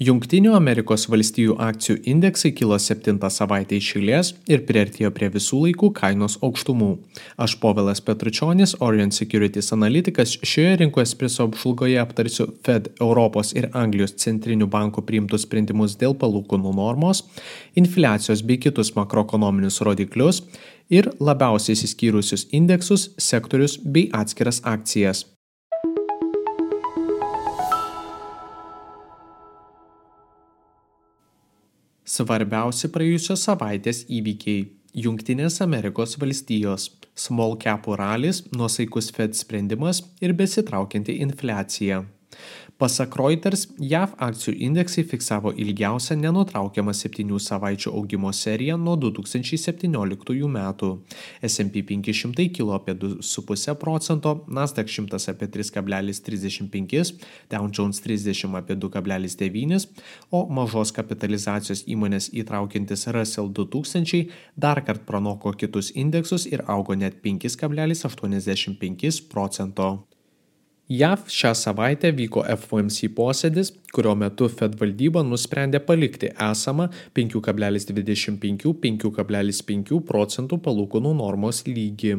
Junktinių Amerikos valstijų akcijų indeksai kilo septintą savaitę iš eilės ir priartėjo prie visų laikų kainos aukštumų. Aš Povilas Petručionis, Orient Securities analitikas, šioje rinkų espreso apžvalgoje aptarsiu Fed Europos ir Anglijos centrinių bankų priimtus sprendimus dėl palūkanų normos, infliacijos bei kitus makroekonominius rodiklius ir labiausiai įsiskyrusius indeksus, sektorius bei atskiras akcijas. Svarbiausi praėjusios savaitės įvykiai - Junktinės Amerikos valstijos, small capų ralis, nuosaikus Fed sprendimas ir besitraukianti infliacija. Pasak Reuters, JAV akcijų indeksai fiksavo ilgiausią nenutraukiamą 7 savaičių augimo seriją nuo 2017 metų. S&P 500 kilo apie 2,5 procento, Nasdaq 100 apie 3,35, Dow Jones 30 apie 2,9, o mažos kapitalizacijos įmonės įtraukiantis Russell 2000 dar kart pranoko kitus indeksus ir augo net 5,85 procento. JAV šią savaitę vyko FOMC posėdis, kurio metu Fed valdyba nusprendė palikti esamą 5,25-5,5 procentų palūkanų normos lygį.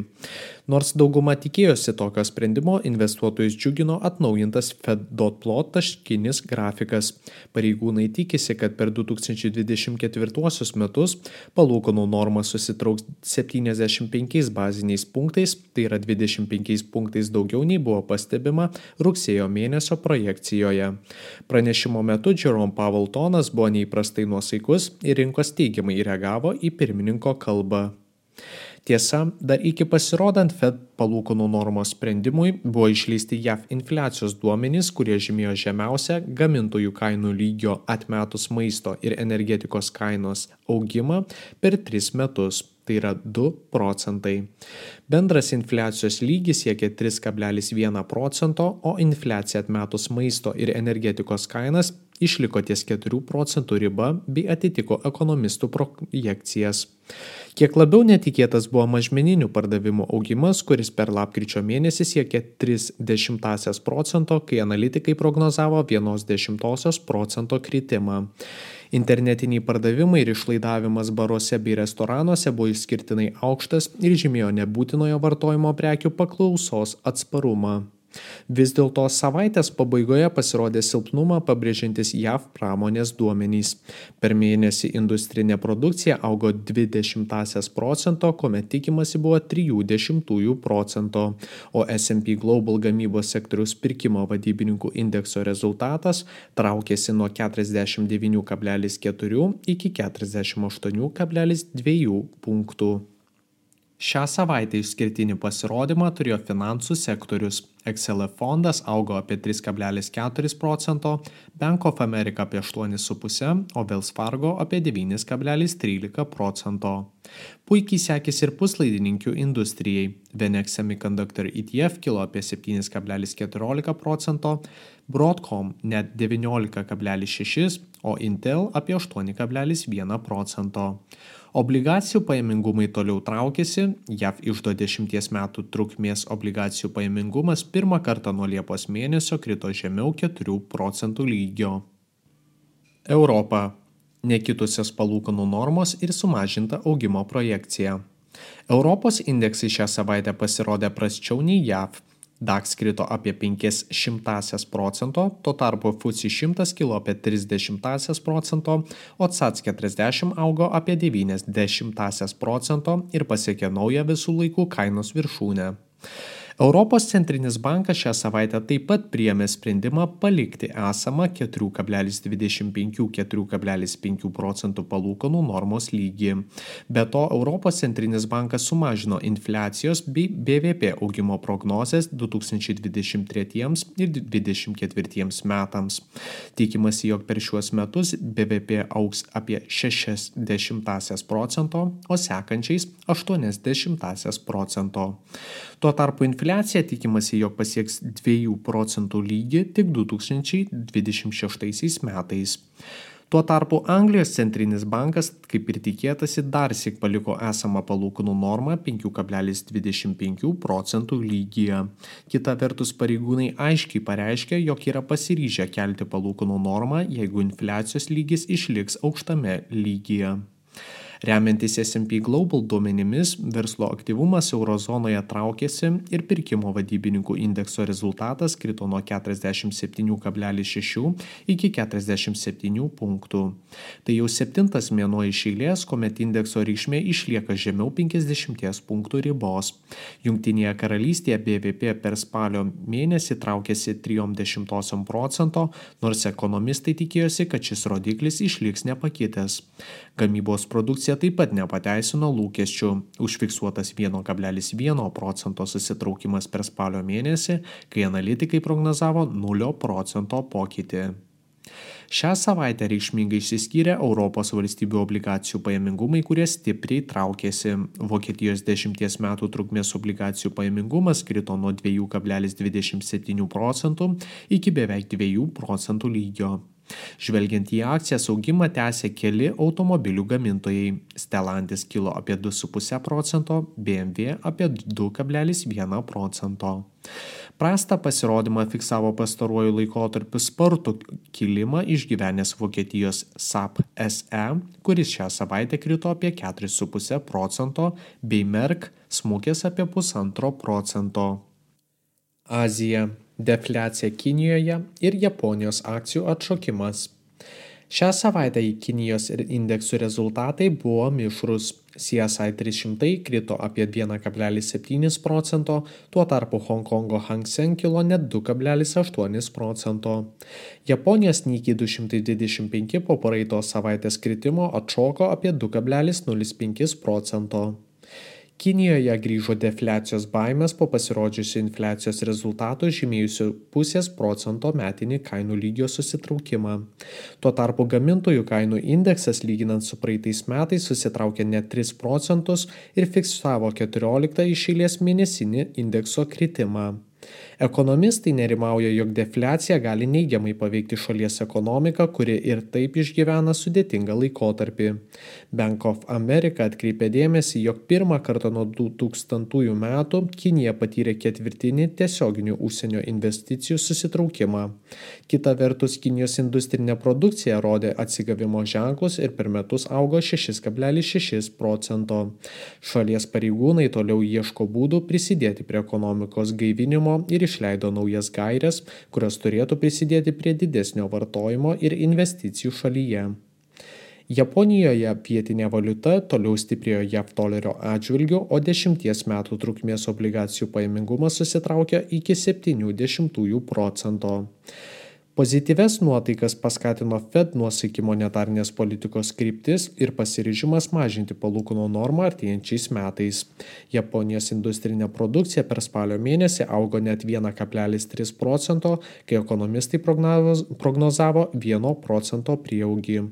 Nors dauguma tikėjosi tokio sprendimo, investuotojus džiugino atnaujintas Fed.plot taškinis grafikas. Pareigūnai tikisi, kad per 2024 metus palūkanų norma susitrauks 75 baziniais punktais, tai yra 25 punktais daugiau nei buvo pastebima pranešimą rugsėjo mėnesio projekcijoje. Pranešimo metu Jerome Powell tonas buvo neįprastai nuosaikus ir rinkos teigiamai reagavo į pirmininko kalbą. Tiesa, dar iki pasirodant Fed palūkanų normos sprendimui buvo išleisti JAV infliacijos duomenys, kurie žymėjo žemiausią gamintojų kainų lygio atmetus maisto ir energetikos kainos augimą per tris metus tai yra 2 procentai. Bendras infliacijos lygis siekia 3,1 procento, o infliacija atmetus maisto ir energetikos kainas išliko ties 4 procentų riba bei atitiko ekonomistų projekcijas. Kiek labiau netikėtas buvo mažmeninių pardavimų augimas, kuris per lapkričio mėnesį siekė 0,3 procento, kai analitikai prognozavo 1,1 procento kritimą. Internetiniai pardavimai ir išlaidavimas baruose bei restoranuose buvo išskirtinai aukštas ir žymėjo nebūtinojo vartojimo prekių paklausos atsparumą. Vis dėlto savaitės pabaigoje pasirodė silpnumą pabrėžiantis JAV pramonės duomenys. Per mėnesį industrinė produkcija augo 20 procento, kuomet tikimasi buvo 30 procento, o S&P Global gamybos sektoriaus pirkimo vadybininkų indekso rezultatas traukėsi nuo 49,4 iki 48,2 punktų. Šią savaitę išskirtinį pasirodymą turėjo finansų sektorius. XLF fondas augo apie 3,4 procento, Bank of America apie 8,5, o Wells Fargo apie 9,13 procento. Puikiai sekėsi ir puslaidininkių industrijai. Venex Semiconductor ETF kilo apie 7,14 procento, Broadcom net 19,6, o Intel apie 8,1 procento. Obligacijų pajamingumai toliau traukėsi, JAV išdo 10 metų trukmės obligacijų pajamingumas pirmą kartą nuo Liepos mėnesio krito žemiau 4 procentų lygio. Europa. Nekitusios palūkanų normos ir sumažinta augimo projekcija. Europos indeksai šią savaitę pasirodė prasčiau nei JAV DAX krito apie 0,05 procento, tuo tarpu FUCI 100 kilo apie 0,30 procento, o CAC 40 augo apie 0,90 procento ir pasiekė naują visų laikų kainos viršūnę. Europos centrinis bankas šią savaitę taip pat priėmė sprendimą palikti esamą 4,25-4,5 procentų palūkanų normos lygį. Be to, Europos centrinis bankas sumažino infliacijos bei BVP augimo prognozes 2023 ir 2024 metams. Tikimasi, jog per šiuos metus BVP auks apie 60 procento, o sekančiais 80 procento. Tuo tarpu infliacija infliacija tikimasi, jog pasieks 2 procentų lygį tik 2026 metais. Tuo tarpu Anglijos centrinis bankas, kaip ir tikėtasi, dar sik paliko esamą palūkanų normą 5,25 procentų lygyje. Kita vertus, pareigūnai aiškiai pareiškia, jog yra pasiryžę kelti palūkanų normą, jeigu infliacijos lygis išliks aukštame lygyje. Remiantis S&P Global duomenimis, verslo aktyvumas eurozonoje traukėsi ir pirkimo vadybininkų indekso rezultatas krito nuo 47,6 iki 47 punktų. Tai jau septintas mėnuo iš eilės, kuomet indekso reikšmė išlieka žemiau 50 punktų ribos. Junktinėje karalystėje BVP per spalio mėnesį traukėsi 30 procento, nors ekonomistai tikėjosi, kad šis rodiklis išliks nepakitęs. Gamybos produkcija taip pat nepateisino lūkesčių. Užfiksuotas 1,1 procento susitraukimas per spalio mėnesį, kai analitikai prognozavo 0 procento pokytį. Šią savaitę reikšmingai išsiskyrė Europos valstybių obligacijų pajamingumai, kurie stipriai traukėsi. Vokietijos 10 metų trukmės obligacijų pajamingumas krito nuo 2,27 procentų iki beveik 2 procentų lygio. Žvelgiant į akcijas augimą tęsė keli automobilių gamintojai. Stellantis kilo apie 2,5 procento, BMW apie 2,1 procento. Prastą pasirodymą fiksavo pastaruoju laikotarpiu spartų kilimą išgyvenęs Vokietijos SAP SE, kuris šią savaitę krito apie 4,5 procento, bei Merck smukęs apie 1,5 procento. Azija defliacija Kinijoje ir Japonijos akcijų atšokimas. Šią savaitę į Kinijos indeksų rezultatai buvo mišrus. CSI 300 krito apie 1,7 procento, tuo tarpu Hongkongo Hang Seng kilo net 2,8 procento. Japonijos Nikkei 225 po praeitos savaitės kritimo atšoko apie 2,05 procento. Kinijoje grįžo defliacijos baimės po pasirodžiusio infliacijos rezultato žymėjusio pusės procento metinį kainų lygio susitraukimą. Tuo tarpu gamintojų kainų indeksas lyginant su praeitais metais susitraukė net 3 procentus ir fiksavo 14 išėlės mėnesinį indekso kritimą. Ekonomistai nerimauja, jog defliacija gali neigiamai paveikti šalies ekonomiką, kuri ir taip išgyvena sudėtingą laikotarpį. Bank of America atkreipė dėmesį, jog pirmą kartą nuo 2000 metų Kinija patyrė ketvirtinį tiesioginių užsienio investicijų susitraukimą. Kita vertus, Kinijos industrinė produkcija rodė atsigavimo ženklus ir per metus augo 6,6 procento. Šalies pareigūnai toliau ieško būdų prisidėti prie ekonomikos gaivinimo ir išleido naujas gairias, kurios turėtų prisidėti prie didesnio vartojimo ir investicijų šalyje. Japonijoje vietinė valiuta toliau stiprėjo JAV dolerio atžvilgiu, o 10 metų trukmės obligacijų pajamingumas susitraukė iki 70 procento. Pozityves nuotaikas paskatino Fed nuosaiki monetarnės politikos kryptis ir pasiryžimas mažinti palūkanų normą artėjančiais metais. Japonijos industrinė produkcija per spalio mėnesį augo net 1,3 procento, kai ekonomistai prognozavo 1 procento prieaugį.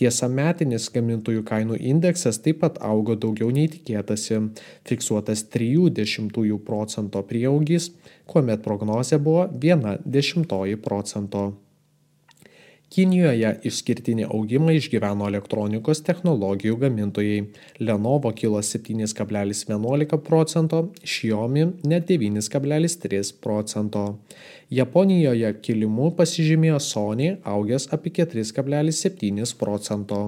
Tiesa, metinis gamintojų kainų indeksas taip pat augo daugiau nei tikėtasi - fiksuotas 0,3 procento prieaugis kuomet prognozė buvo 1,1 procento. Kinijoje išskirtinį augimą išgyveno elektronikos technologijų gamintojai. Lenovo kilo 7,11 procento, Xiaomi net 9,3 procento. Japonijoje kilimu pasižymėjo Sony augęs apie 4,7 procento.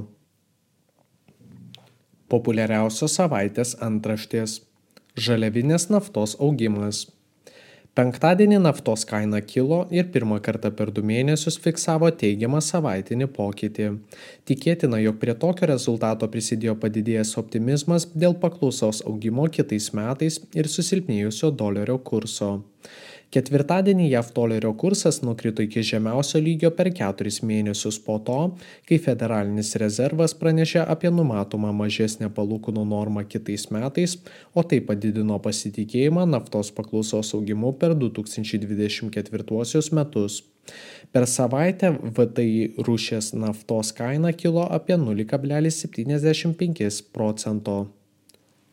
Populiariausios savaitės antraštės. Žaliavinės naftos augimas. Penktadienį naftos kaina kilo ir pirmą kartą per du mėnesius fiksavo teigiamą savaitinį pokytį. Tikėtina, jog prie tokio rezultato prisidėjo padidėjęs optimizmas dėl paklausos augimo kitais metais ir susilpnėjusio dolerio kurso. Ketvirtadienį JAV dolerio kursas nukrito iki žemiausio lygio per keturis mėnesius po to, kai Federalinis rezervas pranešė apie numatomą mažesnę palūkanų normą kitais metais, o tai padidino pasitikėjimą naftos paklausos augimu per 2024 metus. Per savaitę VTI rūšės naftos kaina kilo apie 0,75 procento.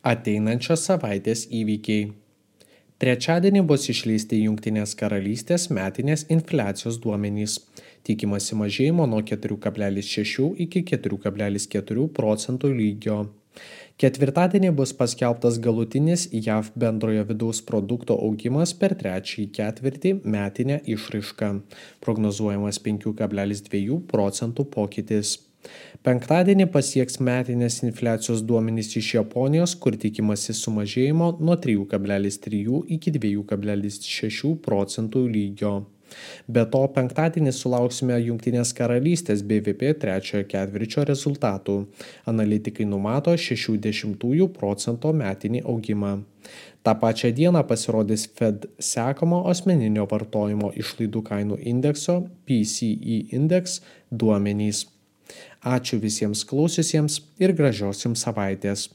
Ateinančios savaitės įvykiai. Trečiadienį bus išleisti Junktinės karalystės metinės infliacijos duomenys. Tikimasi mažėjimo nuo 4,6 iki 4,4 procentų lygio. Ketvirtadienį bus paskelbtas galutinis JAV bendrojo vidaus produkto augimas per trečiąjį ketvirtį metinę išraišką. Prognozuojamas 5,2 procentų pokytis. Penktadienį pasieks metinės infliacijos duomenys iš Japonijos, kur tikimasi sumažėjimo nuo 3,3 iki 2,6 procentų lygio. Be to, penktadienį sulauksime Junktinės karalystės BVP trečiojo ketvirčio rezultatų. Analitikai numato 60 procento metinį augimą. Ta pačia diena pasirodys Fed sekamo asmeninio vartojimo išlaidų kainų indekso PCE index duomenys. Ačiū visiems klausiusiems ir gražios jums savaitės.